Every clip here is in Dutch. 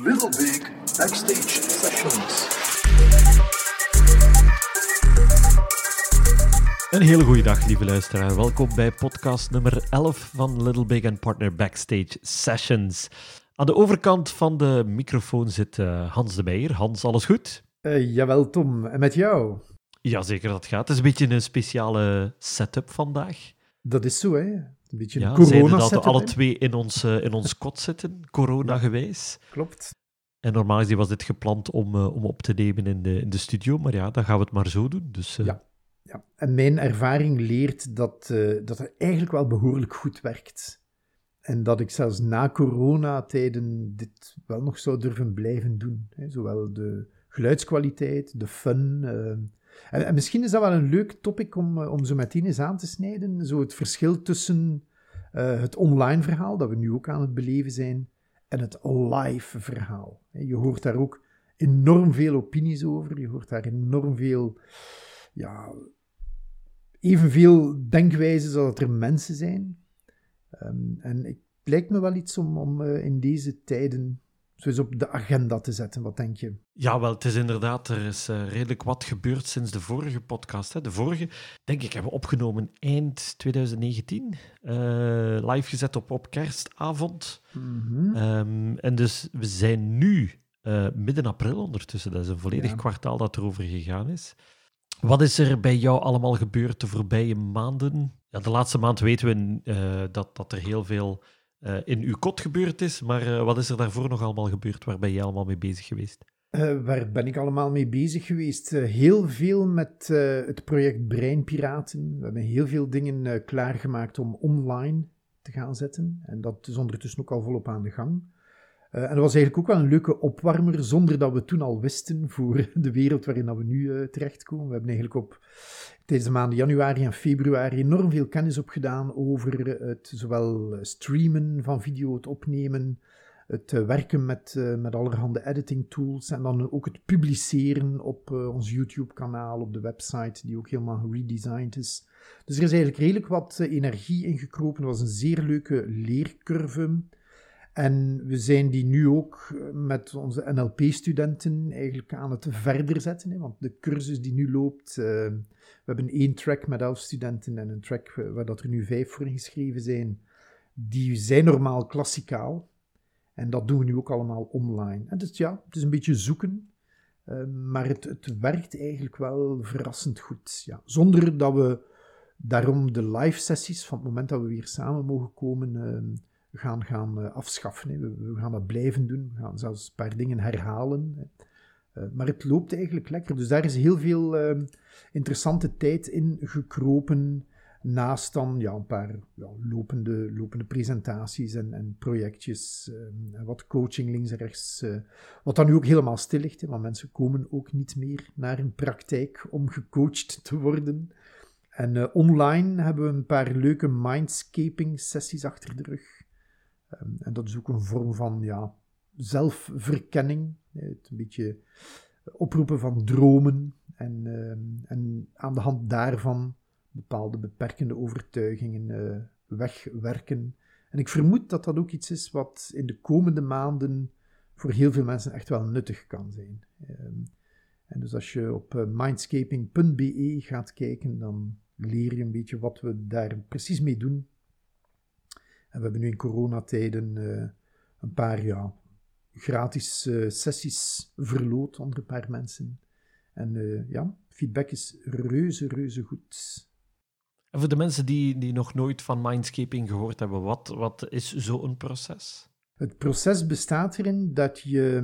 Little Big Backstage Sessions. Een hele goede dag, lieve luisteraar. Welkom bij podcast nummer 11 van Little Big and Partner Backstage Sessions. Aan de overkant van de microfoon zit uh, Hans de Meijer. Hans, alles goed? Uh, jawel, Tom. En met jou? Jazeker, dat gaat. Het is een beetje een speciale setup vandaag. Dat is zo, hè? Een beetje ja, corona dat we alle twee in ons, uh, in ons kot zitten, corona geweest. Klopt. En normaal was dit gepland om, uh, om op te nemen in de, in de studio, maar ja, dan gaan we het maar zo doen. Dus, uh... ja. ja, en mijn ervaring leert dat, dat het eigenlijk wel behoorlijk goed werkt. En dat ik zelfs na coronatijden dit wel nog zou durven blijven doen. Hè? Zowel de geluidskwaliteit, de fun. En, en, misschien is dat wel een leuk topic om, om zo meteen eens aan te snijden. Zo het verschil tussen uh, het online verhaal, dat we nu ook aan het beleven zijn, en het live verhaal. Je hoort daar ook enorm veel opinies over. Je hoort daar enorm veel, ja, evenveel denkwijzen als er mensen zijn. Um, en het lijkt me wel iets om, om uh, in deze tijden zo eens op de agenda te zetten. Wat denk je? Ja, wel, het is inderdaad, er is uh, redelijk wat gebeurd sinds de vorige podcast. Hè. De vorige, denk ik, hebben we opgenomen eind 2019. Uh, live gezet op, op kerstavond. Mm -hmm. um, en dus we zijn nu uh, midden april ondertussen. Dat is een volledig Ja. kwartaal dat erover gegaan is. Wat is er bij jou allemaal gebeurd de voorbije maanden? Ja, de laatste maand weten we dat, dat er heel veel uh, in uw kot gebeurd is. Maar uh, wat is er daarvoor nog allemaal gebeurd? Waar ben jij allemaal mee bezig geweest? Uh, waar ben ik allemaal mee bezig geweest? heel veel met het project Breinpiraten. We hebben heel veel dingen klaargemaakt om online te gaan zetten. En dat is ondertussen ook al volop aan de gang. En dat was eigenlijk ook wel een leuke opwarmer, zonder dat we toen al wisten voor de wereld waarin dat we nu terechtkomen. We hebben eigenlijk op tijdens de maanden januari en februari enorm veel kennis opgedaan over het zowel streamen van video, het opnemen, het uh, werken met, met allerhande editing tools en dan ook het publiceren op ons YouTube-kanaal, op de website, die ook helemaal geredesigned is. Dus er is eigenlijk redelijk wat energie ingekropen. Het was een zeer leuke leercurve. En we zijn die nu ook met onze NLP-studenten eigenlijk aan het verder zetten. Hè, want de cursus die nu loopt, uh, we hebben één track met elf studenten en een track waar dat er nu vijf voor ingeschreven zijn. Die zijn normaal klassikaal. En dat doen we nu ook allemaal online. Dus ja, het is een beetje zoeken. Maar het, het werkt eigenlijk wel verrassend goed. Ja. Zonder dat we daarom de live sessies van het moment dat we weer samen mogen komen... gaan, gaan uh, afschaffen. We, we, gaan dat blijven doen. We gaan zelfs een paar dingen herhalen. Uh, maar het loopt eigenlijk lekker. Dus daar is heel veel uh, interessante tijd in gekropen. Naast dan ja, een paar ja, lopende, lopende presentaties en, en projectjes. en wat coaching links en rechts. wat dan nu ook helemaal stil ligt. Hè, want mensen komen ook niet meer naar een praktijk om gecoacht te worden. En online hebben we een paar leuke mindscaping sessies achter de rug. Um, en dat is ook een vorm van ja, zelfverkenning. Het een beetje oproepen van dromen. En, uh, en aan de hand daarvan bepaalde beperkende overtuigingen uh, wegwerken. En ik vermoed dat dat ook iets is wat in de komende maanden voor heel veel mensen echt wel nuttig kan zijn. Um, en dus als je op uh, mindscaping.be gaat kijken, dan leer je een beetje wat we daar precies mee doen. En we hebben nu in coronatijden uh, een paar ja, gratis uh, sessies verloot onder een paar mensen. En uh, ja, feedback is reuze, reuze goed. En voor de mensen die, die nog nooit van mindscaping gehoord hebben, wat, wat is zo'n proces? Het proces bestaat erin dat je,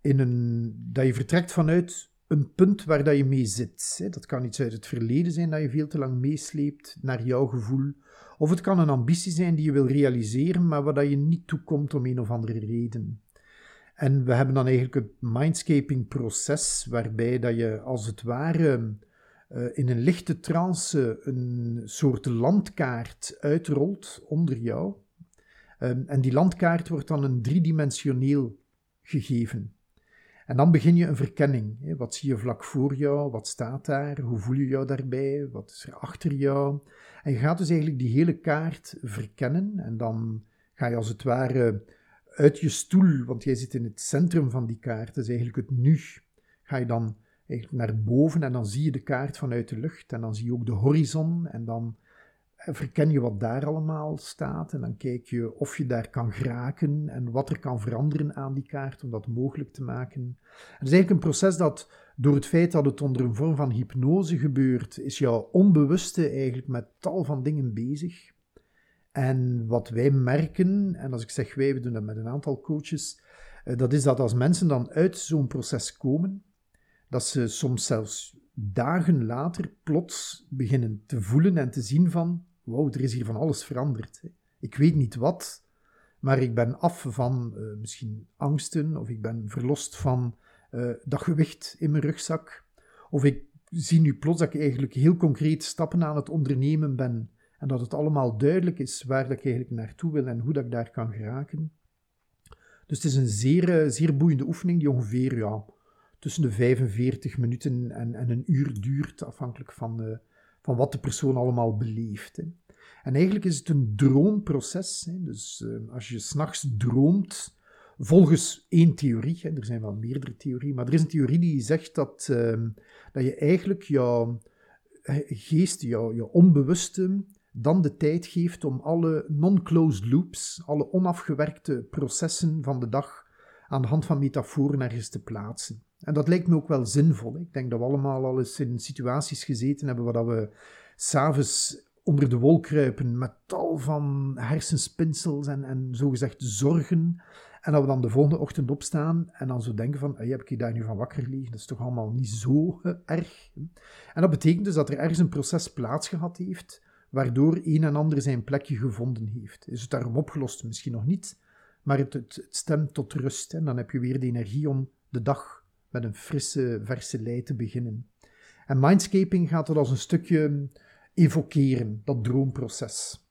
in een, dat je vertrekt vanuit een punt waar dat je mee zit. Dat kan iets uit het verleden zijn dat je veel te lang meesleept, naar jouw gevoel. Of het kan een ambitie zijn die je wil realiseren, maar waar dat je niet toekomt om een of andere reden. En we hebben dan eigenlijk het mindscaping-proces, waarbij dat je als het ware uh, in een lichte trance een soort landkaart uitrolt onder jou. Um, en die landkaart wordt dan een driedimensioneel gegeven. En dan begin je een verkenning. Wat zie je vlak voor jou? Wat staat daar? Hoe voel je jou daarbij? Wat is er achter jou? En je gaat dus eigenlijk die hele kaart verkennen. En dan ga je als het ware uit je stoel, want jij zit in het centrum van die kaart, dat is eigenlijk het nu, ga je dan eigenlijk naar boven en dan zie je de kaart vanuit de lucht en dan zie je ook de horizon en dan verken je wat daar allemaal staat en dan kijk je of je daar kan geraken en wat er kan veranderen aan die kaart om dat mogelijk te maken. En het is eigenlijk een proces dat door het feit dat het onder een vorm van hypnose gebeurt, is jouw onbewuste eigenlijk met tal van dingen bezig. En wat wij merken, en als ik zeg wij, we doen dat met een aantal coaches, eh, dat is dat als mensen dan uit zo'n proces komen, dat ze soms zelfs dagen later plots beginnen te voelen en te zien van, wow, er is hier van alles veranderd. Ik weet niet wat, maar ik ben af van uh, misschien angsten, of ik ben verlost van uh, dat gewicht in mijn rugzak, of ik zie nu plots dat ik eigenlijk heel concreet stappen aan het ondernemen ben en dat het allemaal duidelijk is waar ik eigenlijk naartoe wil en hoe dat ik daar kan geraken. Dus het is een zeer, uh, zeer boeiende oefening die ongeveer ja, tussen de 45 minuten en, en een uur duurt, afhankelijk van van wat de persoon allemaal beleeft. Hè. En eigenlijk is het een droomproces. Hè. Dus uh, als je s'nachts droomt, volgens één theorie, hè, er zijn wel meerdere theorieën, maar er is een theorie die zegt dat, uh, dat je eigenlijk jouw geest, jouw, jouw onbewuste, dan de tijd geeft om alle non-closed loops, alle onafgewerkte processen van de dag aan de hand van metaforen ergens te plaatsen. En dat lijkt me ook wel zinvol. Ik denk dat we allemaal al eens in situaties gezeten hebben waar we s'avonds onder de wol kruipen met tal van hersenspinsels en, en zogezegd zorgen. En dat we dan de volgende ochtend opstaan en dan zo denken van, hey, heb ik je daar nu van wakker gelegen? Dat is toch allemaal niet zo erg? En dat betekent dus dat er ergens een proces plaatsgehad heeft, waardoor een en ander zijn plekje gevonden heeft. Is het daarom opgelost? Misschien nog niet, maar het, het, stemt tot rust. En dan heb je weer de energie om de dag met een frisse, verse lei te beginnen. En mindscaping gaat dat als een stukje evokeren, dat droomproces.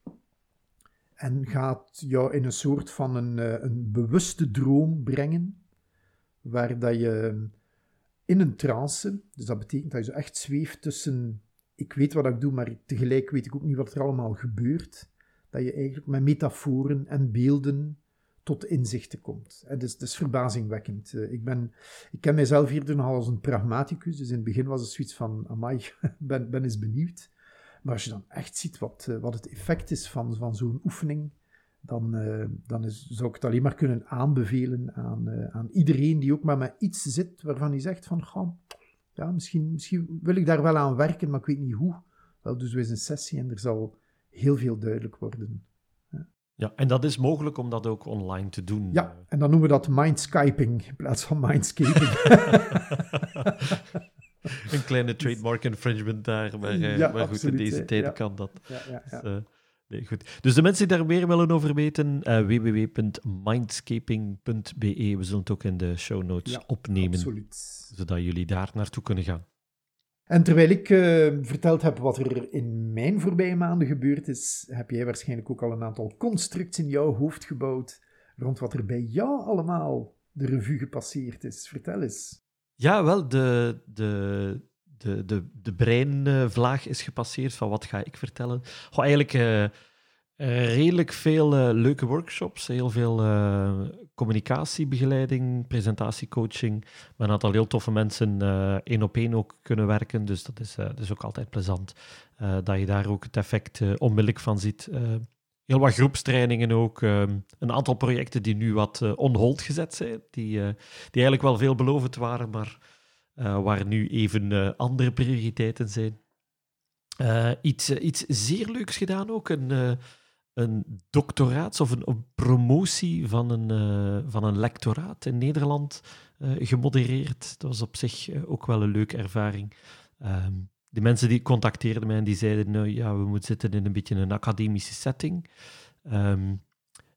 En gaat jou in een soort van een, eh, een bewuste droom brengen, waar dat je in een trance, dus dat betekent dat je zo echt zweeft tussen, ik weet wat ik doe, maar tegelijk weet ik ook niet wat er allemaal gebeurt, dat je eigenlijk met metaforen en beelden tot inzichten komt. Het is, is verbazingwekkend. Eh, ik, ben, ik ken mijzelf hier nog als een pragmaticus, dus in het begin was het zoiets van, amai, ben, ben eens benieuwd. Maar als je dan echt ziet wat, eh, wat het effect is van, van zo'n oefening, dan, uh, dan is, zou ik het alleen maar kunnen aanbevelen aan, aan iedereen die ook maar met iets zit waarvan hij zegt van, ja, misschien, misschien wil ik daar wel aan werken, maar ik weet niet hoe. Wel, dus we een sessie en er zal heel veel duidelijk worden. Ja, en dat is mogelijk om dat ook online te doen. Ja, en dan noemen we dat mindscaping in plaats van mindscaping. een kleine trademark infringement daar, maar, ja, maar goed, in deze tijden kan dat. Ja, ja, dus, uh, nee, goed. dus de mensen die daar meer willen over weten, uh, www.mindscaping.be. We zullen het ook in de show notes opnemen, absoluut. zodat jullie daar naartoe kunnen gaan. En terwijl ik uh, verteld heb wat er in mijn voorbije maanden gebeurd is, heb jij waarschijnlijk ook al een aantal constructs in jouw hoofd gebouwd rond wat er bij jou allemaal de revue gepasseerd is. Vertel eens. Ja, wel, de, de, de, de, de breinvlaag is gepasseerd van wat ga ik vertellen. Goh, eigenlijk uh, redelijk veel uh, leuke workshops, heel veel uh, communicatiebegeleiding, presentatiecoaching. Met een aantal heel toffe mensen één op één ook kunnen werken. Dus dat is, ook altijd plezant dat je daar ook het effect onmiddellijk van ziet. heel wat groepstrainingen ook. een aantal projecten die nu wat on hold gezet zijn, die, die eigenlijk wel veelbelovend waren, maar waar nu even andere prioriteiten zijn. iets, iets zeer leuks gedaan ook. Een, een doctoraat of een, promotie van een, uh, van een lectoraat in Nederland uh, gemodereerd. Dat was op zich uh, ook wel een leuke ervaring. Um, de mensen die contacteerden mij en die zeiden, nou ja, we moeten zitten in een beetje een academische setting. Um,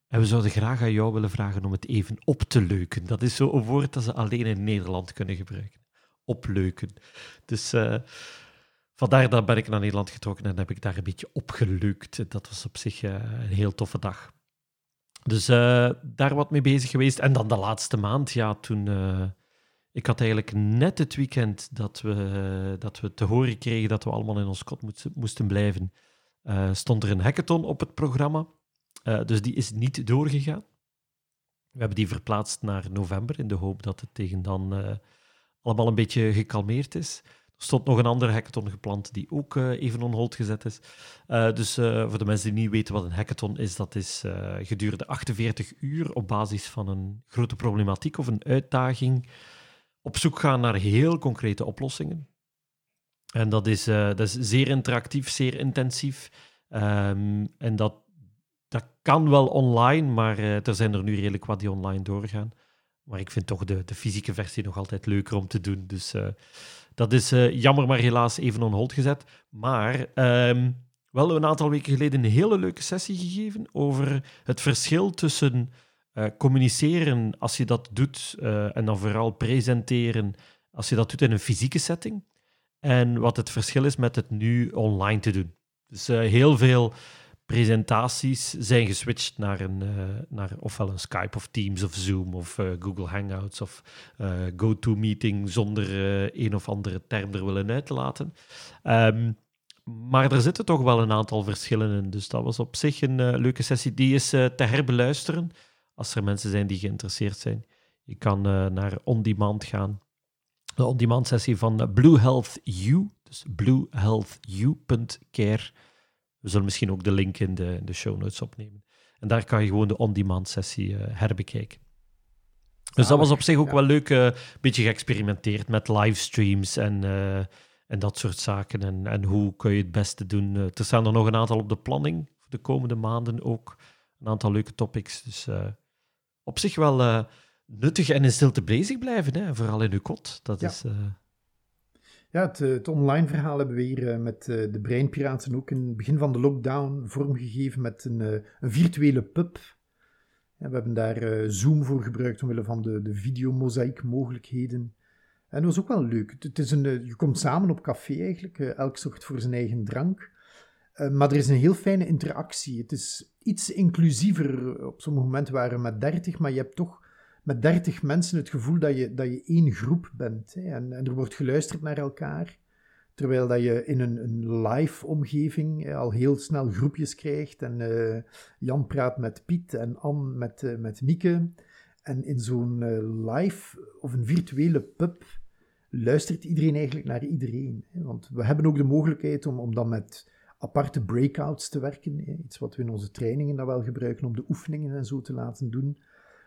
en we zouden graag aan jou willen vragen om het even op te leuken. Dat is zo'n woord dat ze alleen in Nederland kunnen gebruiken. Opleuken. Dus Vandaar dat ben ik naar Nederland getrokken en heb ik daar een beetje opgelukt. Dat was op zich uh, een heel toffe dag. Dus uh, daar wat mee bezig geweest. En dan de laatste maand, ja, toen... Uh, ik had eigenlijk net het weekend dat we, dat we te horen kregen dat we allemaal in ons kot moesten, moesten blijven, stond er een hackathon op het programma. dus die is niet doorgegaan. We hebben die verplaatst naar november in de hoop dat het tegen dan allemaal een beetje gekalmeerd is. Stond nog een andere hackathon gepland die ook uh, even on hold gezet is. Uh, dus voor de mensen die niet weten wat een hackathon is, dat is gedurende 48 uur op basis van een grote problematiek of een uitdaging op zoek gaan naar heel concrete oplossingen. En dat is, dat is zeer interactief, zeer intensief. Um, en dat dat kan wel online, maar er zijn er nu redelijk wat die online doorgaan. Maar ik vind toch de, de fysieke versie nog altijd leuker om te doen. Dus dat is uh, jammer, maar helaas even on hold gezet. Maar um, wel een aantal weken geleden een hele leuke sessie gegeven over het verschil tussen communiceren als je dat doet en dan vooral presenteren als je dat doet in een fysieke setting. En wat het verschil is met het nu online te doen. Dus heel veel presentaties zijn geswitcht naar, een, uh, naar ofwel een Skype of Teams of Zoom of uh, Google Hangouts of uh, GoToMeeting zonder een of andere term er willen uitlaten. Um, maar er zitten toch wel een aantal verschillen in. Dus dat was op zich een leuke sessie. Die is te herbeluisteren als er mensen zijn die geïnteresseerd zijn. Je kan naar On Demand gaan. De On Demand sessie van Blue Health U, dus bluehealthu.care. We zullen misschien ook de link in de, de show notes opnemen. En daar kan je gewoon de on-demand sessie uh, herbekijken. Dus dat was op zich ook wel leuk, een uh, beetje geëxperimenteerd met livestreams en, uh, en dat soort zaken. En, en hoe kun je het beste doen. Er staan er nog een aantal op de planning voor de komende maanden ook. Een aantal leuke topics. Dus op zich wel nuttig en in stilte bezig blijven, hè? vooral in uw kot. Dat ja. is ja, het, het, online verhaal hebben we hier uh, met uh, de Breinpiraten ook in het begin van de lockdown vormgegeven met een, een virtuele pub. We hebben daar Zoom voor gebruikt omwille van de, de videomozaïek mogelijkheden. En dat was ook wel leuk. Het is een, je komt samen op café eigenlijk, elk zorgt voor zijn eigen drank. maar er is een heel fijne interactie. Het is iets inclusiever. Op sommige momenten waren we met 30, maar je hebt toch met dertig mensen het gevoel dat je, dat je één groep bent. Hè, en, en, er wordt geluisterd naar elkaar. Terwijl dat je in een, een live omgeving al heel snel groepjes krijgt. En uh, Jan praat met Piet en Anne met, uh, met Mieke. En in zo'n uh, live of een virtuele pub luistert iedereen eigenlijk naar iedereen. Hè, want we hebben ook de mogelijkheid om, om dan met aparte breakouts te werken. Hè, iets wat we in onze trainingen dan wel gebruiken om de oefeningen en zo te laten doen.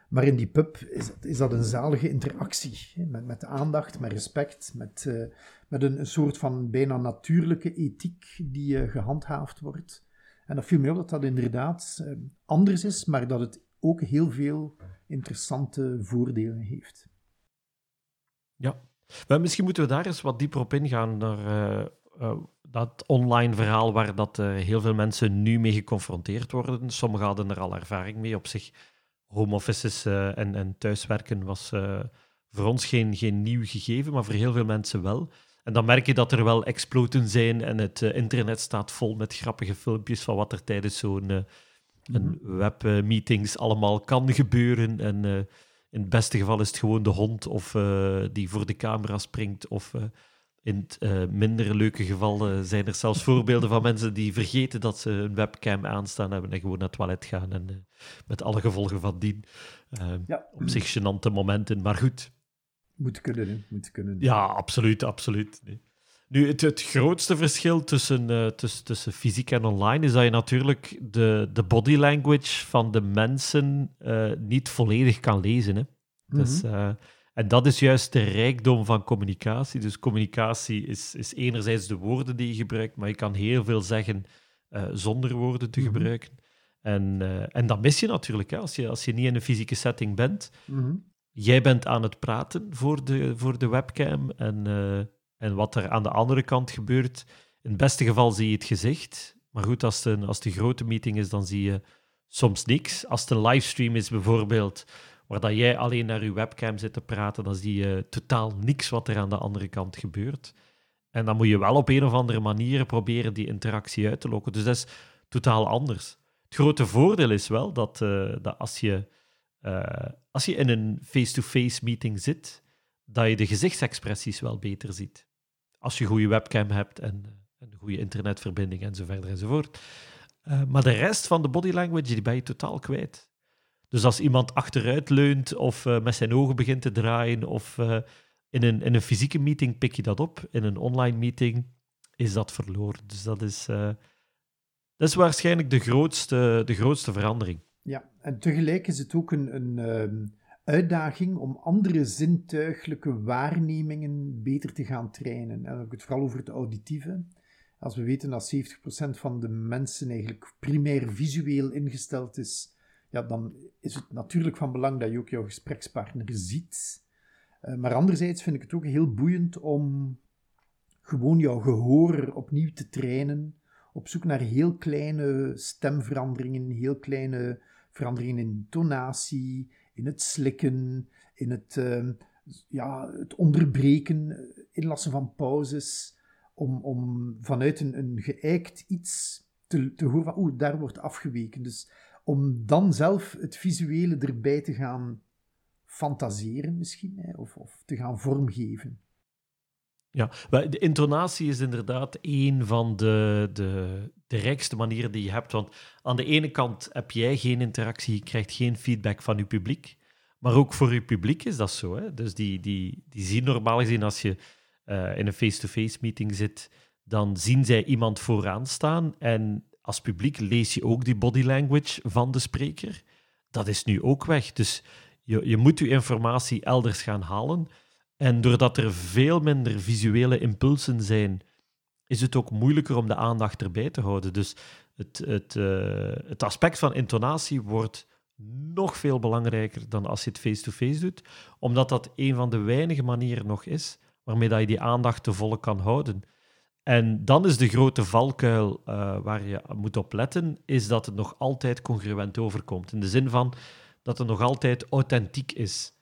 Maar in die pub is, is dat een zalige interactie. Met, met aandacht, met respect, met, uh, met een, soort van bijna natuurlijke ethiek die uh, gehandhaafd wordt. En dat viel mij op dat dat inderdaad uh, anders is, maar dat het ook heel veel interessante voordelen heeft. Ja, maar misschien moeten we daar eens wat dieper op ingaan. Naar, dat online verhaal waar dat, heel veel mensen nu mee geconfronteerd worden. Sommigen hadden er al ervaring mee op zich home offices uh, en, en thuiswerken was uh, voor ons geen, geen nieuw gegeven, maar voor heel veel mensen wel. En dan merk je dat er wel exploten zijn en het uh, internet staat vol met grappige filmpjes van wat er tijdens zo'n mm -hmm. webmeetings allemaal kan gebeuren. En in het beste geval is het gewoon de hond of die voor de camera springt of in het uh, minder leuke geval uh, zijn er zelfs voorbeelden van mensen die vergeten dat ze een webcam aanstaan hebben en gewoon naar het toilet gaan. En uh, met alle gevolgen van dien. Ja. Op zich gênante momenten, maar goed. Moet kunnen, hè? Moet kunnen. Ja, absoluut, absoluut. Nee. Nu, het, het, grootste verschil tussen, tussen, tussen fysiek en online is dat je natuurlijk de, de body language van de mensen niet volledig kan lezen. Hè. Mm -hmm. Dus en dat is juist de rijkdom van communicatie. Dus communicatie is, is enerzijds de woorden die je gebruikt, maar je kan heel veel zeggen uh, zonder woorden te mm -hmm. gebruiken. En, uh, en dat mis je natuurlijk hè, als, je, als je niet in een fysieke setting bent. Mm -hmm. Jij bent aan het praten voor de, voor de webcam en, uh, en wat er aan de andere kant gebeurt. In het beste geval zie je het gezicht. Maar goed, als het een, als het een grote meeting is, dan zie je soms niks. Als het een livestream is bijvoorbeeld, waar dat jij alleen naar je webcam zit te praten, dan zie je totaal niks wat er aan de andere kant gebeurt. En dan moet je wel op een of andere manier proberen die interactie uit te lokken. Dus dat is totaal anders. Het grote voordeel is wel dat, uh, dat als, je, uh, als je in een face-to-face meeting zit, dat je de gezichtsexpressies wel beter ziet. Als je een goede webcam hebt en, en een goede internetverbinding en zo verder enzovoort. Uh, maar de rest van de body language die ben je totaal kwijt. Dus als iemand achteruit leunt of uh, met zijn ogen begint te draaien of uh, in, een, in een fysieke meeting pik je dat op, in een online meeting is dat verloren. Dus dat is, uh, dat is waarschijnlijk de grootste, de grootste verandering. Ja, en tegelijk is het ook een, een uh, uitdaging om andere zintuiglijke waarnemingen beter te gaan trainen. En dan heb ik het vooral over het auditieve. Als we weten dat 70% van de mensen eigenlijk primair visueel ingesteld is, ja, dan is het natuurlijk van belang dat je ook jouw gesprekspartner ziet. Uh, maar anderzijds vind ik het ook heel boeiend om gewoon jouw gehoor opnieuw te trainen. Op zoek naar heel kleine stemveranderingen, heel kleine veranderingen in tonatie, in het slikken, in het, uh, ja, het onderbreken, inlassen van pauzes. Om, om vanuit een, een geëikt iets te, te horen van, oeh, daar wordt afgeweken. Dus om dan zelf het visuele erbij te gaan fantaseren misschien, hè, of, of te gaan vormgeven. Ja, de intonatie is inderdaad een van de, de, de rijkste manieren die je hebt. Want aan de ene kant heb jij geen interactie, je krijgt geen feedback van je publiek. Maar ook voor je publiek is dat zo. Hè? Dus die, die, die zien normaal gezien als je uh, in een face-to-face meeting zit, dan zien zij iemand vooraan staan. En als publiek lees je ook die body language van de spreker. Dat is nu ook weg. Dus je, je moet je informatie elders gaan halen. En doordat er veel minder visuele impulsen zijn, is het ook moeilijker om de aandacht erbij te houden. Dus het, het, uh, het aspect van intonatie wordt nog veel belangrijker dan als je het face-to-face doet, omdat dat een van de weinige manieren nog is waarmee dat je die aandacht te volle kan houden. En dan is de grote valkuil uh, waar je moet op letten, is dat het nog altijd congruent overkomt. In de zin van dat het nog altijd authentiek is.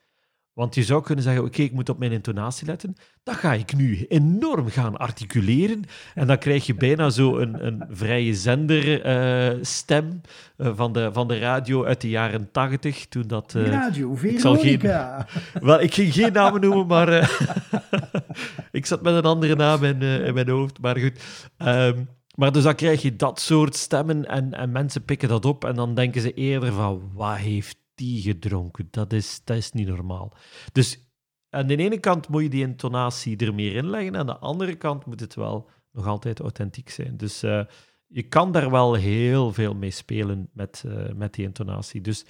Want je zou kunnen zeggen, oké, ik moet op mijn intonatie letten. Dan ga ik nu enorm gaan articuleren. En dan krijg je bijna zo een, een vrije zenderstem uh, uh, van, de, van de radio uit de jaren tachtig. Toen dat... Uh, radio, Veronica. Geen, wel, ik ging geen namen noemen, maar ik zat met een andere naam in, in mijn hoofd. Maar goed... Um, maar dus dan krijg je dat soort stemmen en, en mensen pikken dat op en dan denken ze eerder van, wat heeft gedronken. Dat is, dat is niet normaal. Dus aan de ene kant moet je die intonatie er meer in leggen, aan de andere kant moet het wel nog altijd authentiek zijn. Dus uh, je kan daar wel heel veel mee spelen met, uh, met die intonatie. Dus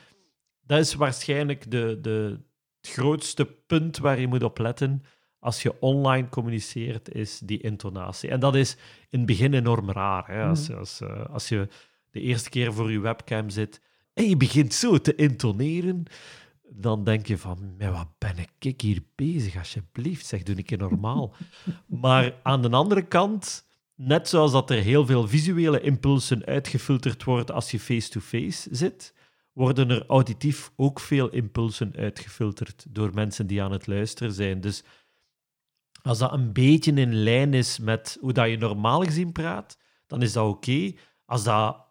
dat is waarschijnlijk de, de, het grootste punt waar je moet op letten als je online communiceert, is die intonatie. En dat is in het begin enorm raar. Hè? Als, mm. als, uh, als je de eerste keer voor je webcam zit en je begint zo te intoneren, dan denk je van, maar wat ben ik hier bezig, alsjeblieft, zeg, doe ik keer normaal. maar aan de andere kant, net zoals dat er heel veel visuele impulsen uitgefilterd worden als je face-to-face zit, worden er auditief ook veel impulsen uitgefilterd door mensen die aan het luisteren zijn. Dus als dat een beetje in lijn is met hoe dat je normaal gezien praat, dan is dat oké. Als dat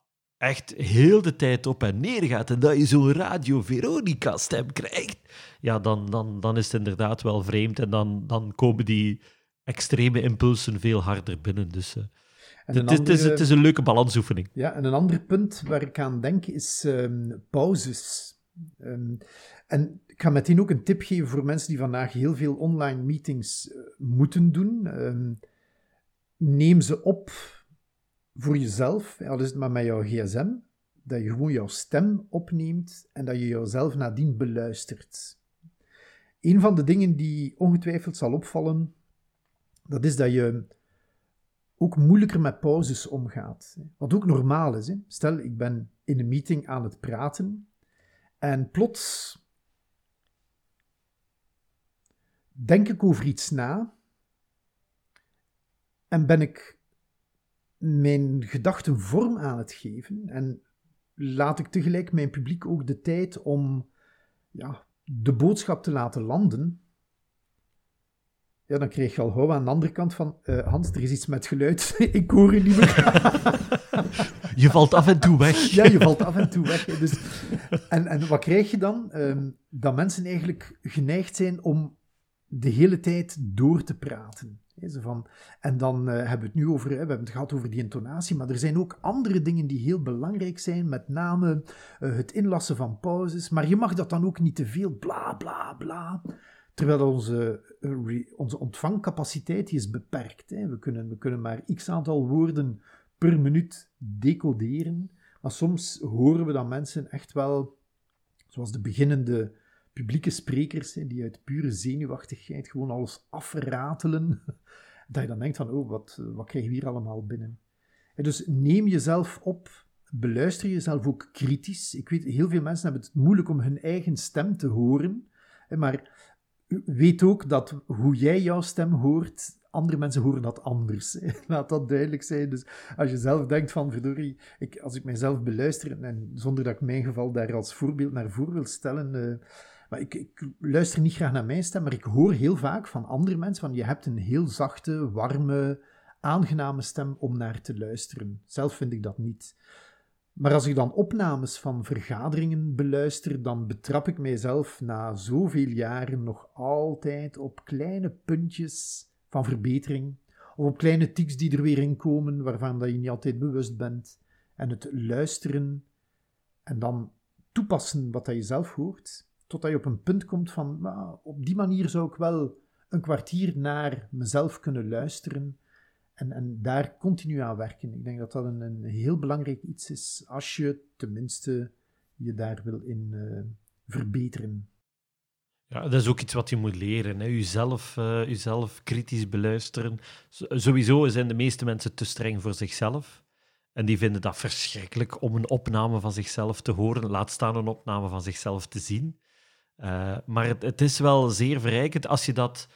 echt heel de tijd op en neer gaat en dat je zo'n Radio Veronica-stem krijgt, ja, dan, dan, dan is het inderdaad wel vreemd en dan, dan komen die extreme impulsen veel harder binnen. Dus uh, het, andere, het, is, het is een leuke balansoefening. Ja, en een ander punt waar ik aan denk is um, pauzes. Um, en ik ga meteen ook een tip geven voor mensen die vandaag heel veel online meetings uh, moeten doen. Um, neem ze op voor jezelf, al is het maar met jouw gsm, dat je gewoon jouw stem opneemt en dat je jezelf nadien beluistert. Een van de dingen die ongetwijfeld zal opvallen, dat is dat je ook moeilijker met pauzes omgaat. Wat ook normaal is. Stel, ik ben in een meeting aan het praten en plots denk ik over iets na en ben ik mijn gedachten vorm aan het geven en laat ik tegelijk mijn publiek ook de tijd om ja, de boodschap te laten landen. Ja, dan krijg je al gauw aan de andere kant van uh, Hans, er is iets met geluid. ik hoor je niet meer. je valt af en toe weg. ja, je valt af en toe weg. Dus, en, en wat krijg je dan? Um, dat mensen eigenlijk geneigd zijn om de hele tijd door te praten. Van, en dan uh, hebben we het nu over, we hebben het gehad over die intonatie, maar er zijn ook andere dingen die heel belangrijk zijn, met name uh, het inlassen van pauzes, maar je mag dat dan ook niet te veel bla bla bla. Terwijl onze, uh, onze ontvangcapaciteit die is beperkt. Hè. We, kunnen, we kunnen maar x aantal woorden per minuut decoderen, maar soms horen we dat mensen echt wel, zoals de beginnende publieke sprekers die uit pure zenuwachtigheid gewoon alles afratelen, dat je dan denkt van, oh, wat, wat krijgen we hier allemaal binnen? En dus neem jezelf op, beluister jezelf ook kritisch. Ik weet, heel veel mensen hebben het moeilijk om hun eigen stem te horen, maar weet ook dat hoe jij jouw stem hoort, andere mensen horen dat anders. Laat dat duidelijk zijn. Dus als je zelf denkt van, verdorie, ik, als ik mijzelf beluister, en zonder dat ik mijn geval daar als voorbeeld naar voor wil stellen, uh, maar ik, luister niet graag naar mijn stem, maar ik hoor heel vaak van andere mensen van je hebt een heel zachte, warme, aangename stem om naar te luisteren. Zelf vind ik dat niet. Maar als ik dan opnames van vergaderingen beluister, dan betrap ik mijzelf na zoveel jaren nog altijd op kleine puntjes van verbetering, of op kleine tics die er weer in komen, waarvan dat je niet altijd bewust bent. En het luisteren en dan toepassen wat dat je zelf hoort, Totdat je op een punt komt van, op die manier zou ik wel een kwartier naar mezelf kunnen luisteren en, en daar continu aan werken. Ik denk dat dat een, een heel belangrijk iets is als je tenminste je daar wil in uh, verbeteren. Ja, dat is ook iets wat je moet leren. Hè. Jezelf, uh, jezelf kritisch beluisteren. Sowieso zijn de meeste mensen te streng voor zichzelf. En die vinden dat verschrikkelijk om een opname van zichzelf te horen, laat staan een opname van zichzelf te zien. Uh, maar het, het, is wel zeer verrijkend als je dat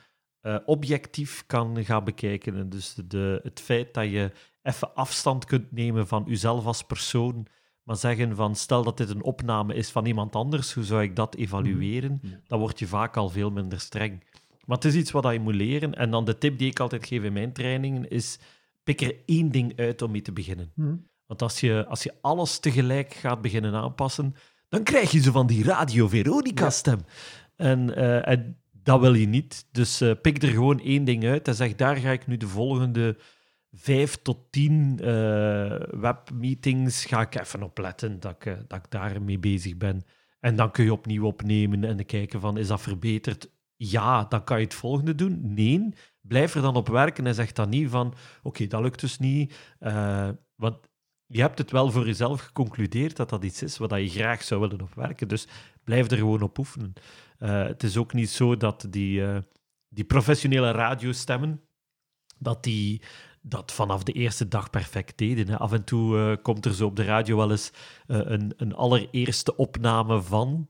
uh, objectief kan gaan bekijken. En dus de, het feit dat je even afstand kunt nemen van jezelf als persoon, maar zeggen van stel dat dit een opname is van iemand anders, hoe zou ik dat evalueren? Mm. Dan word je vaak al veel minder streng. Maar het is iets wat je moet leren. En dan de tip die ik altijd geef in mijn trainingen is, pik er één ding uit om mee te beginnen. Mm. Want als je, als je alles tegelijk gaat beginnen aanpassen, dan krijg je zo van die Radio Veronica-stem. En, uh, en, dat wil je niet. Dus uh, pik er gewoon één ding uit en zeg, daar ga ik nu de volgende vijf tot tien uh, webmeetings ga ik even op letten dat ik, dat ik daarmee bezig ben. En dan kun je opnieuw opnemen en kijken van, is dat verbeterd? Ja, dan kan je het volgende doen. Nee, blijf er dan op werken en zeg dan niet van, oké, dat lukt dus niet. want je hebt het wel voor jezelf geconcludeerd dat dat iets is wat je graag zou willen op werken. Dus blijf er gewoon op oefenen. Uh, het is ook niet zo dat die, uh, die professionele radiostemmen, dat die dat vanaf de eerste dag perfect deden. Hè. Af en toe uh, komt er zo op de radio wel eens een, een allereerste opname van.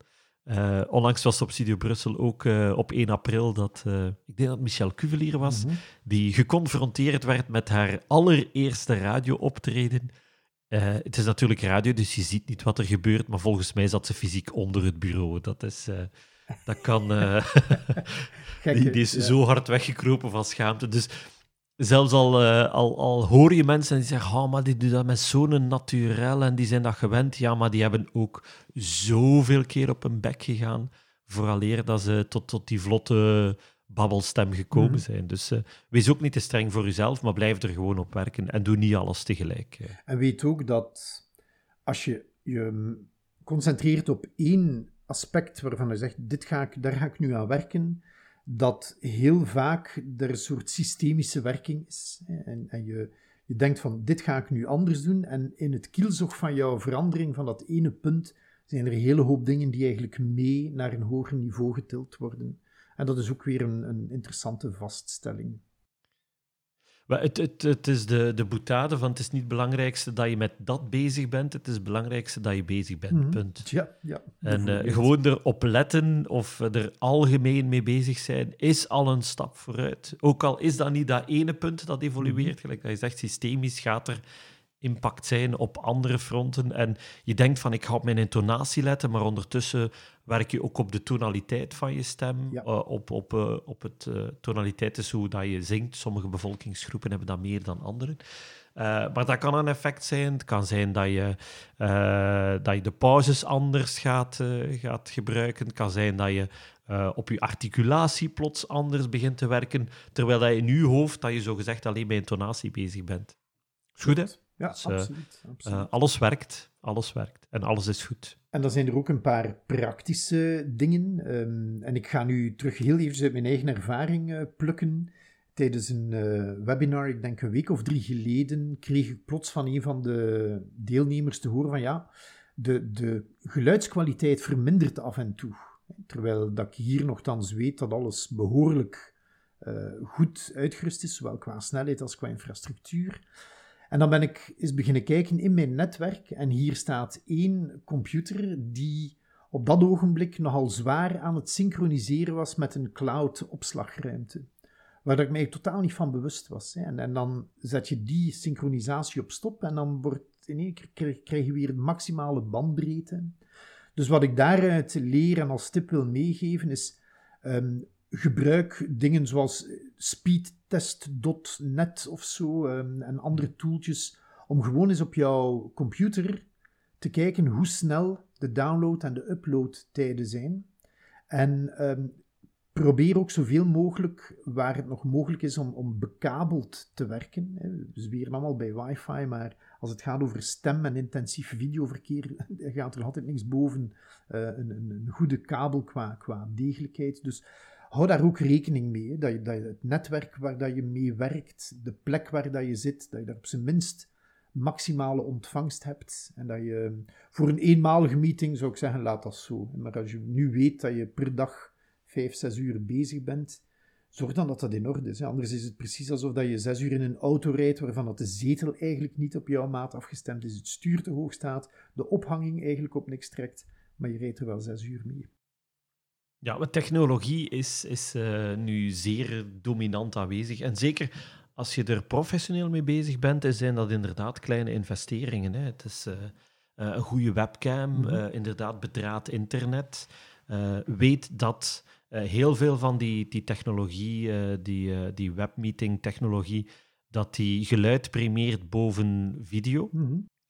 onlangs was op Studio Brussel ook op 1 april dat, ik denk dat Michel Cuvelier was, mm -hmm. die geconfronteerd werd met haar allereerste radiooptreden. Uh, het is natuurlijk radio, dus je ziet niet wat er gebeurt, maar volgens mij zat ze fysiek onder het bureau. Dat, is, uh, dat kan. Uh, die, die, is ja. zo hard weggekropen van schaamte. Dus zelfs al, al, al hoor je mensen die zeggen: oh, maar die doen dat met zo'n naturel en die zijn dat gewend. Ja, maar die hebben ook zoveel keer op hun bek gegaan. Vooraleer dat ze tot, tot die vlotte babbelstem gekomen mhm. zijn. Dus uh, wees ook niet te streng voor jezelf, maar blijf er gewoon op werken en doe niet alles tegelijk. En weet ook dat als je je concentreert op één aspect waarvan je zegt, dit ga ik, daar ga ik nu aan werken, dat heel vaak er een soort systemische werking is. En, en je, je denkt van, dit ga ik nu anders doen. En in het kielzog van jouw verandering van dat ene punt zijn er een hele hoop dingen die eigenlijk mee naar een hoger niveau getild worden. En dat is ook weer een, een interessante vaststelling. Maar het, het, het is de, de boetade van het is niet het belangrijkste dat je met dat bezig bent, het is het belangrijkste dat je bezig bent, mm punt. Ja, ja. En uh, gewoon erop letten of er algemeen mee bezig zijn, is al een stap vooruit. Ook al is dat niet dat ene punt dat evolueert, mm gelijk dat je zegt, systemisch gaat er impact zijn op andere fronten. En je denkt van ik ga op mijn intonatie letten, maar ondertussen werk je ook op de tonaliteit van je stem, Ja. eh, op, op, eh, op het eh, tonaliteit is hoe dat je zingt. Sommige bevolkingsgroepen hebben dat meer dan anderen. Maar dat kan een effect zijn. Het kan zijn dat je, dat je de pauzes anders gaat, gaat gebruiken. Het kan zijn dat je op je articulatie plots anders begint te werken, terwijl dat je in je hoofd dat je zogezegd alleen bij intonatie bezig bent. Is goed, hè? Ja, Dus, eh, absoluut. absoluut. Eh, alles werkt, alles werkt en alles is goed. En dan zijn er ook een paar praktische dingen. Ehm, en ik ga nu terug heel even uit mijn eigen ervaring eh, plukken. Tijdens een eh, webinar, ik denk een week of drie geleden, kreeg ik plots van een van de deelnemers te horen van ja, de, de geluidskwaliteit vermindert af en toe. Terwijl dat ik hier nogthans weet dat alles behoorlijk eh, goed uitgerust is, zowel qua snelheid als qua infrastructuur. En dan ben ik eens beginnen kijken in mijn netwerk en hier staat één computer die op dat ogenblik nogal zwaar aan het synchroniseren was met een cloud-opslagruimte. Waar ik mij totaal niet van bewust was. En, en dan zet je die synchronisatie op stop en dan wordt in één keer krijg, je weer maximale bandbreedte. Dus wat ik daaruit leer en als tip wil meegeven is ehm, gebruik dingen zoals speedtest.net of zo ehm, en andere toeltjes om gewoon eens op jouw computer te kijken hoe snel de download en de upload tijden zijn. En ehm, probeer ook zoveel mogelijk, waar het nog mogelijk is, om, om bekabeld te werken. We zweren allemaal bij wifi, maar als het gaat over stem en intensief videoverkeer, gaat er altijd niks boven eh, een, een, een goede kabel qua, qua degelijkheid. Dus hou daar ook rekening mee. Dat je, dat het netwerk waar dat je mee werkt, de plek waar dat je zit, dat je daar op zijn minst maximale ontvangst hebt. En dat je voor een eenmalige meeting zou ik zeggen, laat dat zo. Maar als je nu weet dat je per dag vijf, zes uur bezig bent, zorg dan dat dat in orde is. Anders is het precies alsof dat je zes uur in een auto rijdt waarvan dat de zetel eigenlijk niet op jouw maat afgestemd is, het stuur te hoog staat, de ophanging eigenlijk op niks trekt, maar je rijdt er wel zes uur mee. Ja, maar technologie is, is eh, nu zeer dominant aanwezig. En zeker als je er professioneel mee bezig bent, zijn dat inderdaad kleine investeringen. Hè. Het is eh, eh, een goede webcam, Mhm. inderdaad bedraad internet. Weet dat heel veel van die, die technologie, die, die webmeeting-technologie, dat die geluid primeert boven video.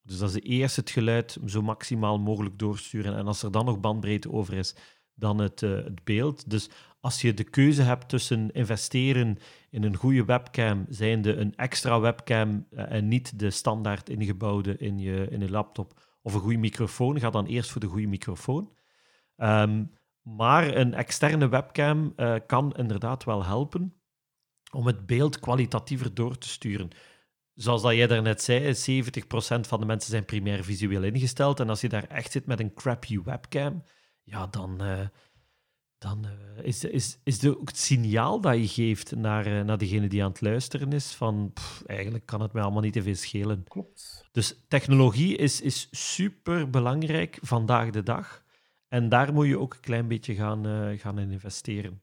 Dus dat is eerst het geluid zo maximaal mogelijk doorsturen. En als er dan nog bandbreedte over is, dan het, eh, het beeld. Dus als je de keuze hebt tussen investeren in een goede webcam, zijnde een extra webcam eh, en niet de standaard ingebouwde in je, in je laptop, of een goede microfoon, ga dan eerst voor de goede microfoon. Ehm, maar een externe webcam eh, kan inderdaad wel helpen om het beeld kwalitatiever door te sturen. Zoals dat jij daarnet zei, 70% van de mensen zijn primair visueel ingesteld. En als je daar echt zit met een crappy webcam, ja, dan, eh, dan eh, is, is, is de, ook het signaal dat je geeft naar, eh, naar degene die aan het luisteren is van pff, eigenlijk kan het mij allemaal niet te veel schelen. Klopt. Dus technologie is, is super belangrijk vandaag de dag. En daar moet je ook een klein beetje gaan, gaan in investeren.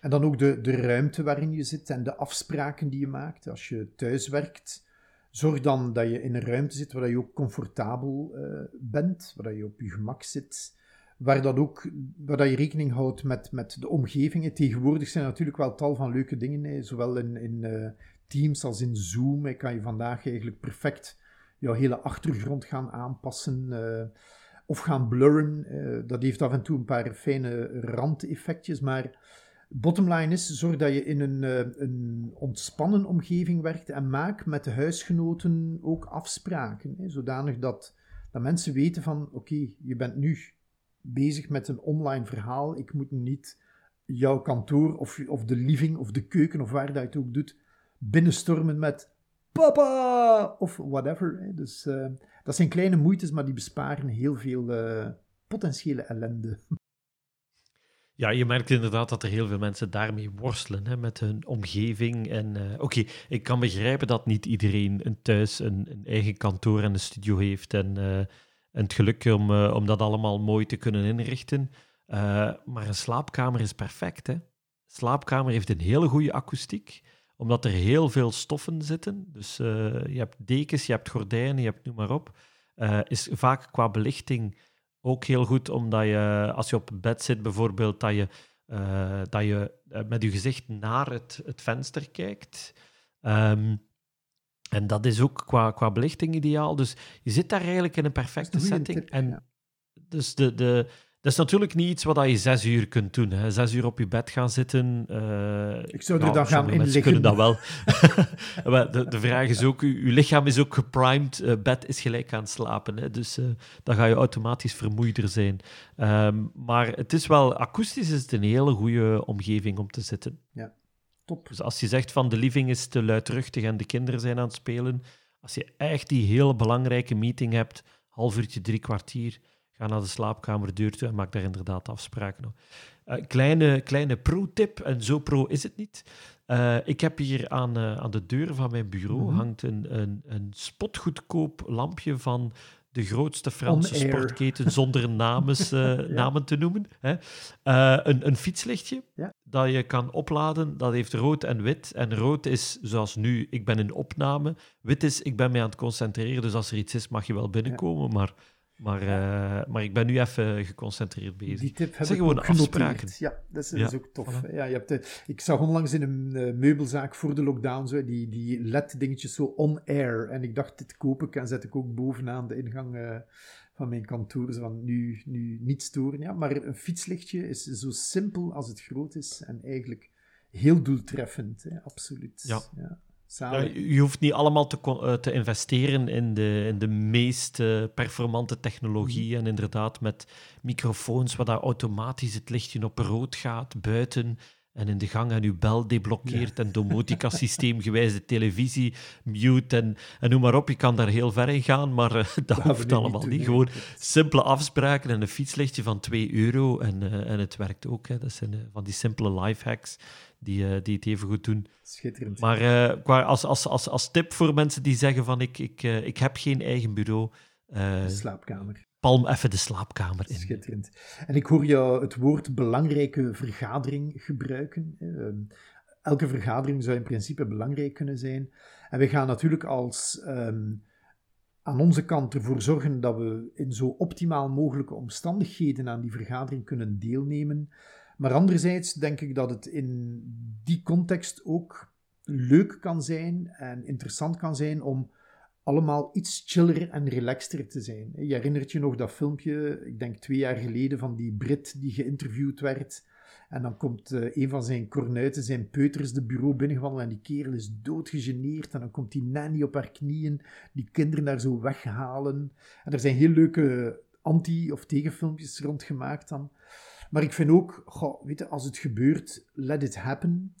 En dan ook de, de ruimte waarin je zit en de afspraken die je maakt. Als je thuis werkt, zorg dan dat je in een ruimte zit waar je ook comfortabel eh, bent, waar je op je gemak zit, waar, dat ook, waar dat je rekening houdt met, met de omgevingen. Tegenwoordig zijn er natuurlijk wel tal van leuke dingen, zowel in, in eh, Teams als in Zoom. hè, kan je vandaag eigenlijk perfect jouw hele achtergrond gaan aanpassen. eh, of gaan blurren. dat heeft af en toe een paar fijne randeffectjes, maar bottom line is, zorg dat je in een, eh, een ontspannen omgeving werkt en maak met de huisgenoten ook afspraken, hè, zodanig dat, dat mensen weten van, oké, je bent nu bezig met een online verhaal, ik moet niet jouw kantoor of, of de living of de keuken of waar dat je het ook doet, binnenstormen met papa of whatever. Hè. Dus eh, dat zijn kleine moeites, maar die besparen heel veel eh, potentiële ellende. Ja, je merkt inderdaad dat er heel veel mensen daarmee worstelen, hè, met hun omgeving. En eh, oké, ik kan begrijpen dat niet iedereen een thuis een, een eigen kantoor en een studio heeft en, eh, en het geluk om, eh, om dat allemaal mooi te kunnen inrichten. Maar een slaapkamer is perfect. Hè? Slaapkamer heeft een hele goede akoestiek, omdat er heel veel stoffen zitten. Dus je hebt dekens, je hebt gordijnen, je hebt noem maar op. Is vaak qua belichting ook heel goed, omdat je, als je op bed zit bijvoorbeeld, dat je, uh, dat je met je gezicht naar het, het venster kijkt. Um, en dat is ook qua, qua belichting ideaal. Dus je zit daar eigenlijk in een perfecte setting. En ja. dus de, de, dat is natuurlijk niet iets wat je zes uur kunt doen. Hè. Zes uur op je bed gaan zitten. Uh, ik zou er dan gaan in liggen. kunnen dat wel. de, de vraag is ook, je, lichaam is ook geprimed. Uh, bed is gelijk aan slapen. Hè. Dus uh, dan ga je automatisch vermoeider zijn. Um, maar het is wel, akoestisch is het een hele goede omgeving om te zitten. Ja. Top. Dus als je zegt van de living is te luidruchtig en de kinderen zijn aan het spelen, als je echt die hele belangrijke meeting hebt, half uurtje, drie kwartier, ga naar de slaapkamerdeur toe en maak daar inderdaad afspraken op. Uh, kleine, kleine pro-tip, en zo pro is het niet. Uh, ik heb hier aan, uh, aan de deur van mijn bureau Mhm. hangt een, een, een spotgoedkoop lampje van de grootste Franse sportketen zonder namens, eh, namen te noemen. Hè. Eh, een, een fietslichtje Ja. dat je kan opladen. Dat heeft rood en wit. En rood is zoals nu, ik ben in opname. Wit is, ik ben mij aan het concentreren. Dus als er iets is, mag je wel binnenkomen. Maar, maar, eh, maar ik ben nu even geconcentreerd bezig. Die tip heb Zeg ik gewoon afspraken. Ja, dat is, Ja, dat is ook tof. voilà. Ja, je hebt, eh, ik zag onlangs in een eh, meubelzaak voor de lockdown zo, die, die LED-dingetjes zo on-air. En ik dacht, dit koop ik en zet ik ook bovenaan de ingang van mijn kantoor. Zo van, nu, nu niet storen. Ja, maar een fietslichtje is zo simpel als het groot is. En eigenlijk heel doeltreffend. Hè, absoluut. Ja. Ja, Ja, je hoeft niet allemaal te, eh, te investeren in de, in de meest eh, performante technologie. En inderdaad, met microfoons waar dat automatisch het lichtje op rood gaat buiten. En in de gang en uw bel deblokkeert. En domotica-systeem gewijs de televisie mute. En, en noem maar op, je kan daar heel ver in gaan. Maar eh, dat we hoeft allemaal niet. Gewoon simpele afspraken en een fietslichtje van 2 euro. En, eh, en het werkt ook. Hè. Dat zijn eh, van die simpele lifehacks die, eh, die het even goed doen. Schitterend. Maar qua, als, als, als, als tip voor mensen die zeggen van ik, ik, ik heb geen eigen bureau, slaapkamer. Palm even de slaapkamer in. Schitterend. En ik hoor jou het woord belangrijke vergadering gebruiken. Ehm, Elke vergadering zou in principe belangrijk kunnen zijn. En we gaan natuurlijk als ehm, aan onze kant ervoor zorgen dat we in zo optimaal mogelijke omstandigheden aan die vergadering kunnen deelnemen. Maar anderzijds denk ik dat het in die context ook leuk kan zijn en interessant kan zijn om allemaal iets chiller en relaxter te zijn. Je herinnert je nog dat filmpje, ik denk twee jaar geleden, van die Brit die geïnterviewd werd. En dan komt eh, een van zijn kornuiten, zijn peuters, de bureau binnengewandeld en die kerel is doodgegeneerd. En dan komt die nanny op haar knieën, die kinderen daar zo weghalen. En er zijn heel leuke anti- of tegenfilmpjes rond gemaakt dan. Maar ik vind ook, goh, weet je, als het gebeurt, let it happen.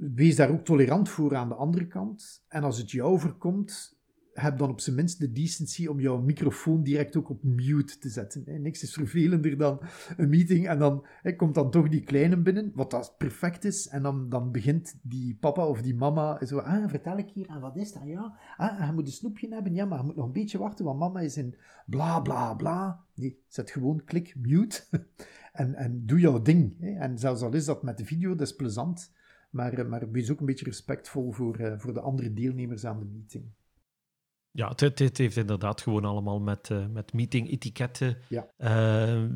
Wees daar ook tolerant voor aan de andere kant. En als het jou overkomt, heb dan op zijn minst de decency om jouw microfoon direct ook op mute te zetten. hè. Niks is vervelender dan een meeting en dan hè, komt dan toch die kleine binnen, wat dat perfect is. En dan, dan begint die papa of die mama zo, ah, vertel ik hier, en wat is dat? Ja, ah, je moet een snoepje hebben, ja, maar je moet nog een beetje wachten, want mama is in bla bla bla. Nee, zet gewoon klik mute en, en doe jouw ding. Hè. En zelfs al is dat met de video, dat is plezant. Maar, eh, maar wees ook een beetje respectvol voor, eh, voor de andere deelnemers aan de meeting. Ja, het, het, heeft inderdaad gewoon allemaal met, eh, met meeting-etiketten. Ja.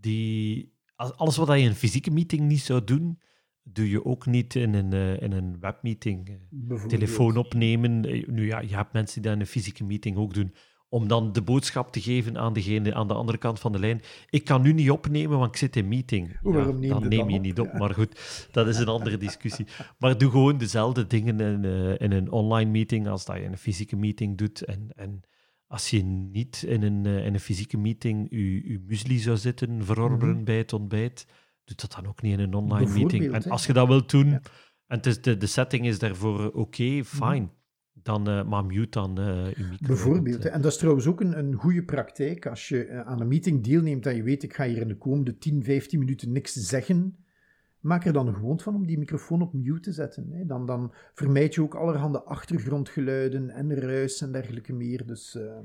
Die, alles wat je in een fysieke meeting niet zou doen, doe je ook niet in een, in een webmeeting. Telefoon opnemen. Nu ja, je hebt mensen die dat in een fysieke meeting ook doen. Om dan de boodschap te geven aan degene aan de andere kant van de lijn. Ik kan nu niet opnemen, want ik zit in meeting. Neem dan neem dan je op? niet op. Ja. Maar goed, dat is een andere discussie. Maar doe gewoon dezelfde dingen in, eh, in een online meeting als dat je in een fysieke meeting doet. En, en als je niet in een, eh, in een fysieke meeting je, je muesli zou zitten, verorberen Mhm. bij het ontbijt, doe dat dan ook niet in een online meeting. En als je dat wilt doen, Ja. Mhm. en het is de, de setting is daarvoor oké, fine. Dan, eh, maar mute dan eh je micro. Bijvoorbeeld. eh, En dat is trouwens ook een, een goede praktijk. Als je eh, aan een meeting deelneemt en je weet, ik ga hier in de komende 10, 15 minuten niks zeggen, maak er dan een gewoonte van om die microfoon op mute te zetten. Hè. Dan, dan vermijd je ook allerhande achtergrondgeluiden en ruis en dergelijke meer. Dus eh,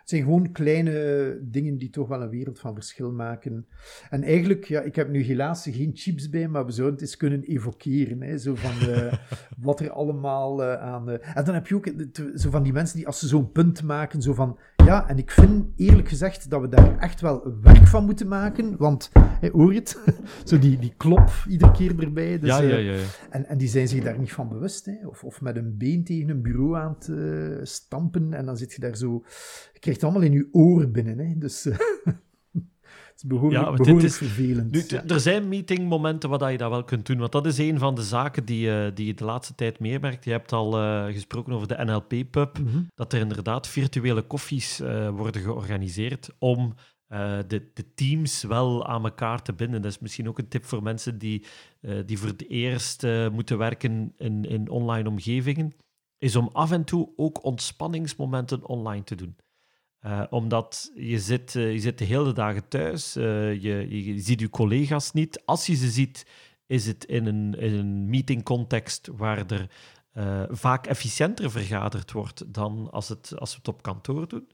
Het zijn gewoon kleine dingen die toch wel een wereld van verschil maken. En eigenlijk, ja, ik heb nu helaas geen chips bij, maar we zouden het eens kunnen evokeren. Hè, zo van uh, wat er allemaal uh, aan... En dan heb je ook zo van die mensen die als ze zo'n punt maken, zo van... Ja, en ik vind eerlijk gezegd dat we daar echt wel werk van moeten maken. Want, hey, hoor je het? zo die, die klop iedere keer erbij. Dus, ja, ja, ja, ja. En, en die zijn zich daar niet van bewust. Hè? Of, of met een been tegen een bureau aan te stampen. En dan zit je daar zo... Je krijgt het allemaal in je oren binnen. Hè? Dus... het is behoorlijk, ja, behoorlijk is, vervelend. Nu, ja. Er zijn meetingmomenten waar je dat wel kunt doen, want dat is een van de zaken die, uh, die je de laatste tijd meer merkt. Je hebt al uh, gesproken over de NLP-pub, mm -hmm. dat er inderdaad virtuele koffies uh, worden georganiseerd om uh, de, de, teams wel aan elkaar te binden. Dat is misschien ook een tip voor mensen die, uh, die voor het eerst uh, moeten werken in, in online omgevingen, is om af en toe ook ontspanningsmomenten online te doen. Omdat je zit, je zit de hele dagen thuis, je, je, ziet je collega's niet. Als je ze ziet, is het in een, in een meetingcontext waar er vaak efficiënter vergaderd wordt dan als, het, als we het op kantoor doen.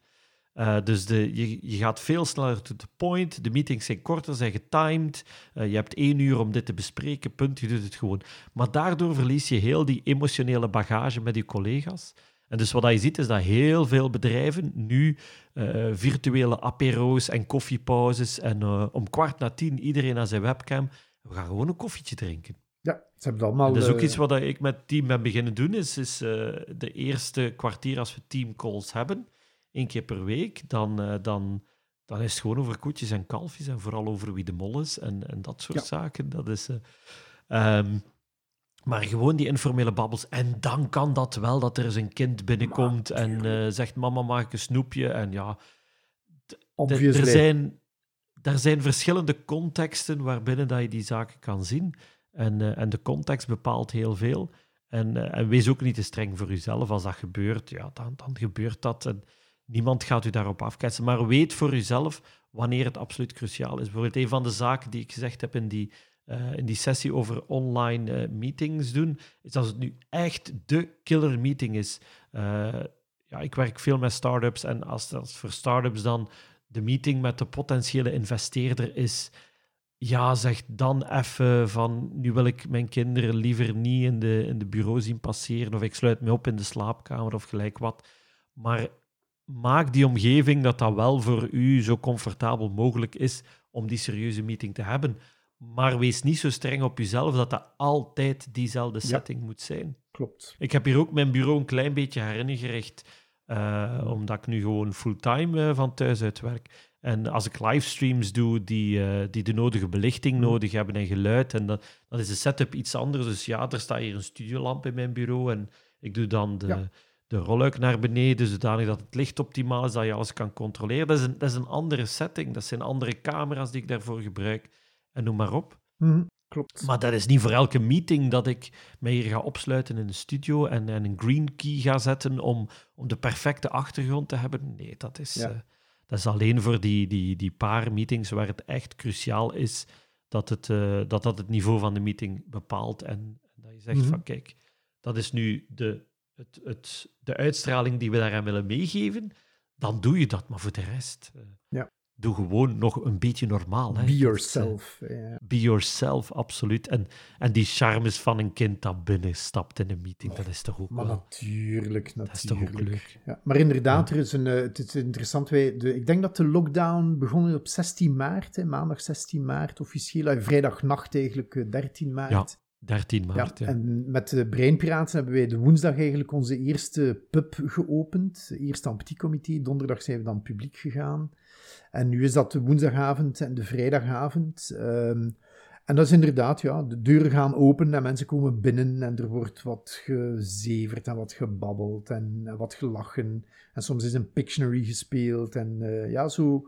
Uh, dus de, je, je, gaat veel sneller to the point. De meetings zijn korter, zijn getimed. Uh, je hebt één uur om dit te bespreken, punt. Je doet het gewoon. Maar daardoor verlies je heel die emotionele bagage met je collega's. En dus wat je ziet is dat heel veel bedrijven nu uh, virtuele apero's en koffiepauzes en om kwart na tien iedereen aan zijn webcam. We gaan gewoon een koffietje drinken. Ja, ze hebben het allemaal... En dat is ook iets wat ik met het team ben beginnen doen, is, is de eerste kwartier als we teamcalls hebben één keer per week, dan, dan, dan is het gewoon over koetjes en kalfjes en vooral over wie de mol is en, en dat soort ja. zaken. Dat is, uh, um, maar gewoon die informele babbels. En dan kan dat wel, dat er eens een kind binnenkomt maar, en uh, zegt, mama, mag ik een snoepje? En ja, er zijn, er zijn verschillende contexten waarbinnen dat je die zaken kan zien. En, en de context bepaalt heel veel. En, en wees ook niet te streng voor jezelf. Als dat gebeurt, ja, dan, dan gebeurt dat. En, Niemand gaat u daarop afketsen, maar weet voor uzelf wanneer het absoluut cruciaal is. Bijvoorbeeld een van de zaken die ik gezegd heb in die, uh, in die sessie over online uh, meetings doen, is als het nu echt de killer meeting is. Uh, ja, ik werk veel met startups en als, als voor startups dan de meeting met de potentiële investeerder is, ja, zeg dan even van nu wil ik mijn kinderen liever niet in de, in de bureau zien passeren of ik sluit me op in de slaapkamer of gelijk wat. Maar maak die omgeving dat dat wel voor u zo comfortabel mogelijk is om die serieuze meeting te hebben. Maar wees niet zo streng op jezelf dat dat altijd diezelfde setting moet zijn. Klopt. Ik heb hier ook mijn bureau een klein beetje heringericht, uh, omdat ik nu gewoon fulltime uh, van thuis uit werk. En als ik livestreams doe die, uh, die de nodige belichting mm. nodig hebben en geluid, en dan, dan is de setup iets anders. Dus ja, er staat hier een studiolamp in mijn bureau en ik doe dan de... Ja de rolluik naar beneden, zodanig dat het licht optimaal is, dat je alles kan controleren. Dat is een, dat is een andere setting, dat zijn andere camera's die ik daarvoor gebruik en noem maar op. Mm, klopt. Maar dat is niet voor elke meeting dat ik mij hier ga opsluiten in de studio en, en een green key ga zetten om, om de perfecte achtergrond te hebben. Nee, dat is, ja. uh, dat is alleen voor die, die, die paar meetings waar het echt cruciaal is dat het, uh, dat, dat het niveau van de meeting bepaalt en, en dat je zegt mm -hmm. van kijk, dat is nu de het, het, de uitstraling die we daaraan willen meegeven, dan doe je dat. Maar voor de rest, uh, ja. Doe gewoon nog een beetje normaal. Hè. Be yourself. Yeah. Be yourself, absoluut. En, en die charmes van een kind dat binnen stapt in een meeting, dat is toch ook maar wel... natuurlijk, natuurlijk. Dat is toch ook leuk. Ja, maar inderdaad, er is een, uh, het is interessant. Wij, de, ik denk dat de lockdown begon op 16 maart, hè, maandag 16 maart officieel. vrijdagnacht eigenlijk, 13 maart. Ja. 13 maart. Ja, En met de Breinpiraten hebben wij de woensdag eigenlijk onze eerste pub geopend. Eerst aan Petit Comité, donderdag zijn we dan publiek gegaan. En nu is dat de woensdagavond en de vrijdagavond. Um, en dat is inderdaad, ja, de deuren gaan open en mensen komen binnen en er wordt wat gezeverd en wat gebabbeld en, wat gelachen. En soms is een Pictionary gespeeld en uh, ja, zo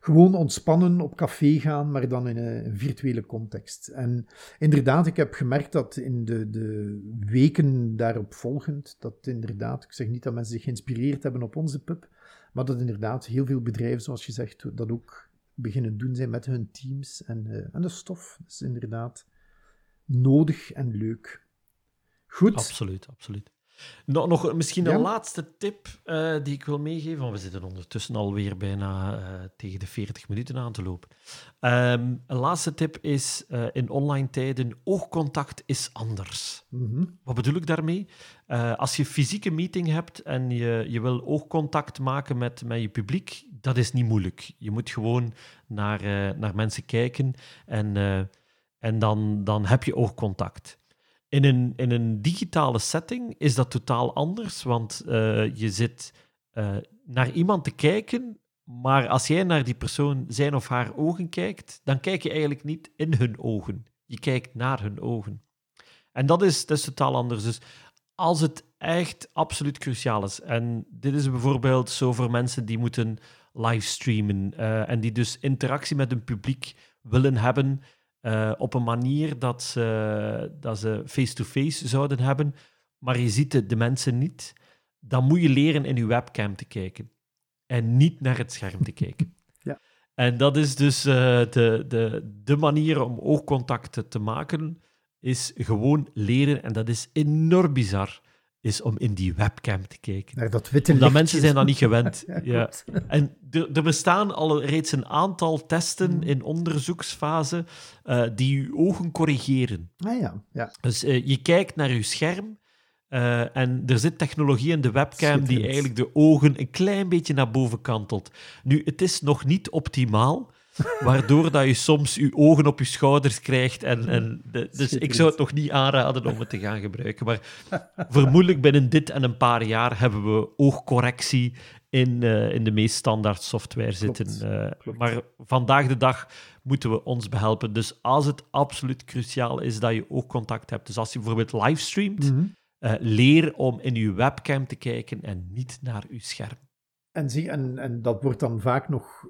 gewoon ontspannen op café gaan, maar dan in een virtuele context. En inderdaad, ik heb gemerkt dat in de, de weken daarop volgend, dat inderdaad, ik zeg niet dat mensen zich geïnspireerd hebben op onze pub, maar dat inderdaad heel veel bedrijven, zoals je zegt, dat ook beginnen doen zijn met hun teams. En, uh, en de stof is inderdaad nodig en leuk. Goed. Absoluut, absoluut. Nog, nog misschien Ja? een laatste tip eh, die ik wil meegeven, want we zitten ondertussen alweer bijna eh, tegen de 40 minuten aan te lopen. Ehm, een laatste tip is eh, in online tijden, oogcontact is anders. Mhm. Wat bedoel ik daarmee? Als je fysieke meeting hebt en je, je wil oogcontact maken met, met je publiek, dat is niet moeilijk. Je moet gewoon naar, naar mensen kijken en, en dan, dan heb je oogcontact. In een, in een digitale setting is dat totaal anders, want eh, je zit eh, naar iemand te kijken, maar als jij naar die persoon zijn of haar ogen kijkt, dan kijk je eigenlijk niet in hun ogen. Je kijkt naar hun ogen. En dat is, dat is totaal anders. Dus als het echt absoluut cruciaal is, en dit is bijvoorbeeld zo voor mensen die moeten livestreamen eh, en die dus interactie met hun publiek willen hebben eh, op een manier dat ze, dat ze face-to-face zouden hebben, maar je ziet de, de mensen niet, dan moet je leren in je webcam te kijken en niet naar het scherm te kijken. Ja. En dat is dus eh, de, de, de manier om oogcontact te maken, is gewoon leren, en dat is enorm bizar, is om in die webcam te kijken. Naar dat witte Omdat mensen zijn dat niet gewend. Ja. En er, bestaan al reeds een aantal testen Mm. in onderzoeksfase eh, die je ogen corrigeren. Ah ja, ja. Dus eh, je kijkt naar je scherm eh, en er zit technologie in de webcam die eigenlijk de ogen een klein beetje naar boven kantelt. Nu, het is nog niet optimaal, waardoor dat je soms je ogen op je schouders krijgt. En, en de- dus ik zou het nog niet aanraden om het te gaan gebruiken. Maar vermoedelijk binnen dit en een paar jaar hebben we oogcorrectie in, eh, in de meest standaard software zitten. Eh, klopt. Maar vandaag de dag moeten we ons behelpen. Dus als het absoluut cruciaal is dat je oogcontact hebt, dus als je bijvoorbeeld livestreamt, eh, leer om in je webcam te kijken en niet naar je scherm. En, zie, en, en dat wordt dan vaak nog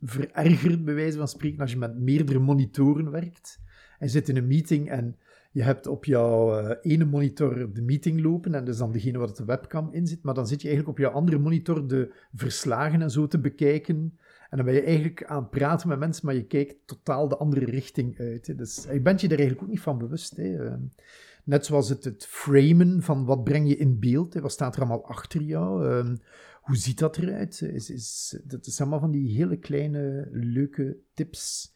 verergerd, bij wijze van spreken, als je met meerdere monitoren werkt. En zit in een meeting en je hebt op jouw eh, ene monitor de meeting lopen, en dus dan degene waar de webcam in zit, maar dan zit je eigenlijk op jouw andere monitor de verslagen en zo te bekijken. En dan ben je eigenlijk aan het praten met mensen, maar je kijkt totaal de andere richting uit. Hè. Dus je bent je daar eigenlijk ook niet van bewust. Hè. Eh, Net zoals het, het framen van wat breng je in beeld, hè. wat staat er allemaal achter jou, hoe ziet dat eruit? Is, is, dat is allemaal van die hele kleine, leuke tips,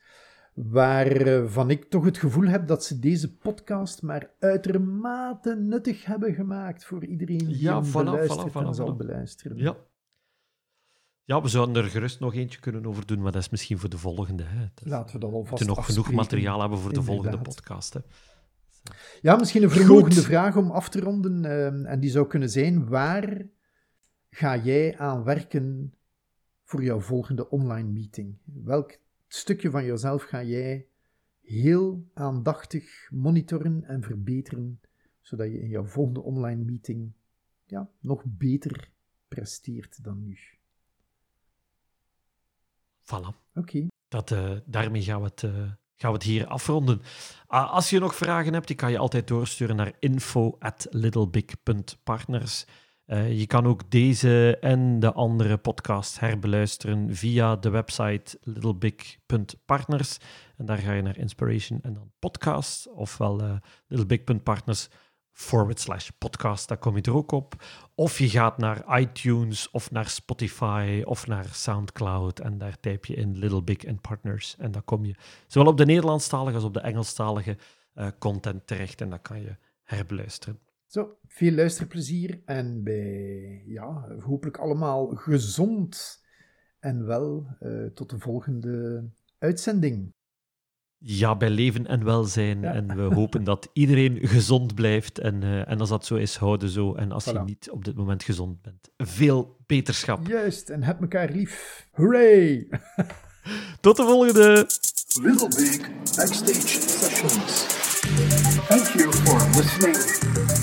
waarvan ik toch het gevoel heb dat ze deze podcast maar uitermate nuttig hebben gemaakt voor iedereen die Ja, hem voilà, beluistert voilà, en zal beluisteren. Ja. Ja, we zouden er gerust nog eentje kunnen over doen, maar dat is misschien voor de volgende. Hè. Dat Laten we dat we alvast moeten nog genoeg materiaal hebben voor de volgende podcast. Hè. Ja, misschien een vermogende Goed. vraag om af te ronden. ehm, en die zou kunnen zijn: waar ga jij aan werken voor jouw volgende online meeting? Welk stukje van jezelf ga jij heel aandachtig monitoren en verbeteren, zodat je in jouw volgende online meeting ja, nog beter presteert dan nu? Voilà. Oké. Dat, eh, daarmee gaan we, het, eh, gaan we het hier afronden. Ah, als je nog vragen hebt, die kan je altijd doorsturen naar info.littlebig.partners. Eh, je kan ook deze en de andere podcast herbeluisteren via de website littlebig.partners. En daar ga je naar Inspiration en dan podcast, ofwel eh littlebig.partners forward slash podcast, daar kom je er ook op. Of je gaat naar iTunes of naar Spotify of naar Soundcloud en daar typ je in Little Big and Partners en dan kom je zowel op de Nederlandstalige als op de Engelstalige eh, content terecht en dat kan je herbeluisteren. Zo, veel luisterplezier en bij, ja, hopelijk allemaal gezond en wel eh, tot de volgende uitzending. Ja, bij leven en welzijn. Ja. En we hopen dat iedereen gezond blijft. En, eh, en als dat zo is, houden zo. En als je niet op dit moment gezond bent, veel beterschap. Juist, en heb elkaar lief. Hooray! Tot de volgende! Little Big Backstage Sessions. Thank you for listening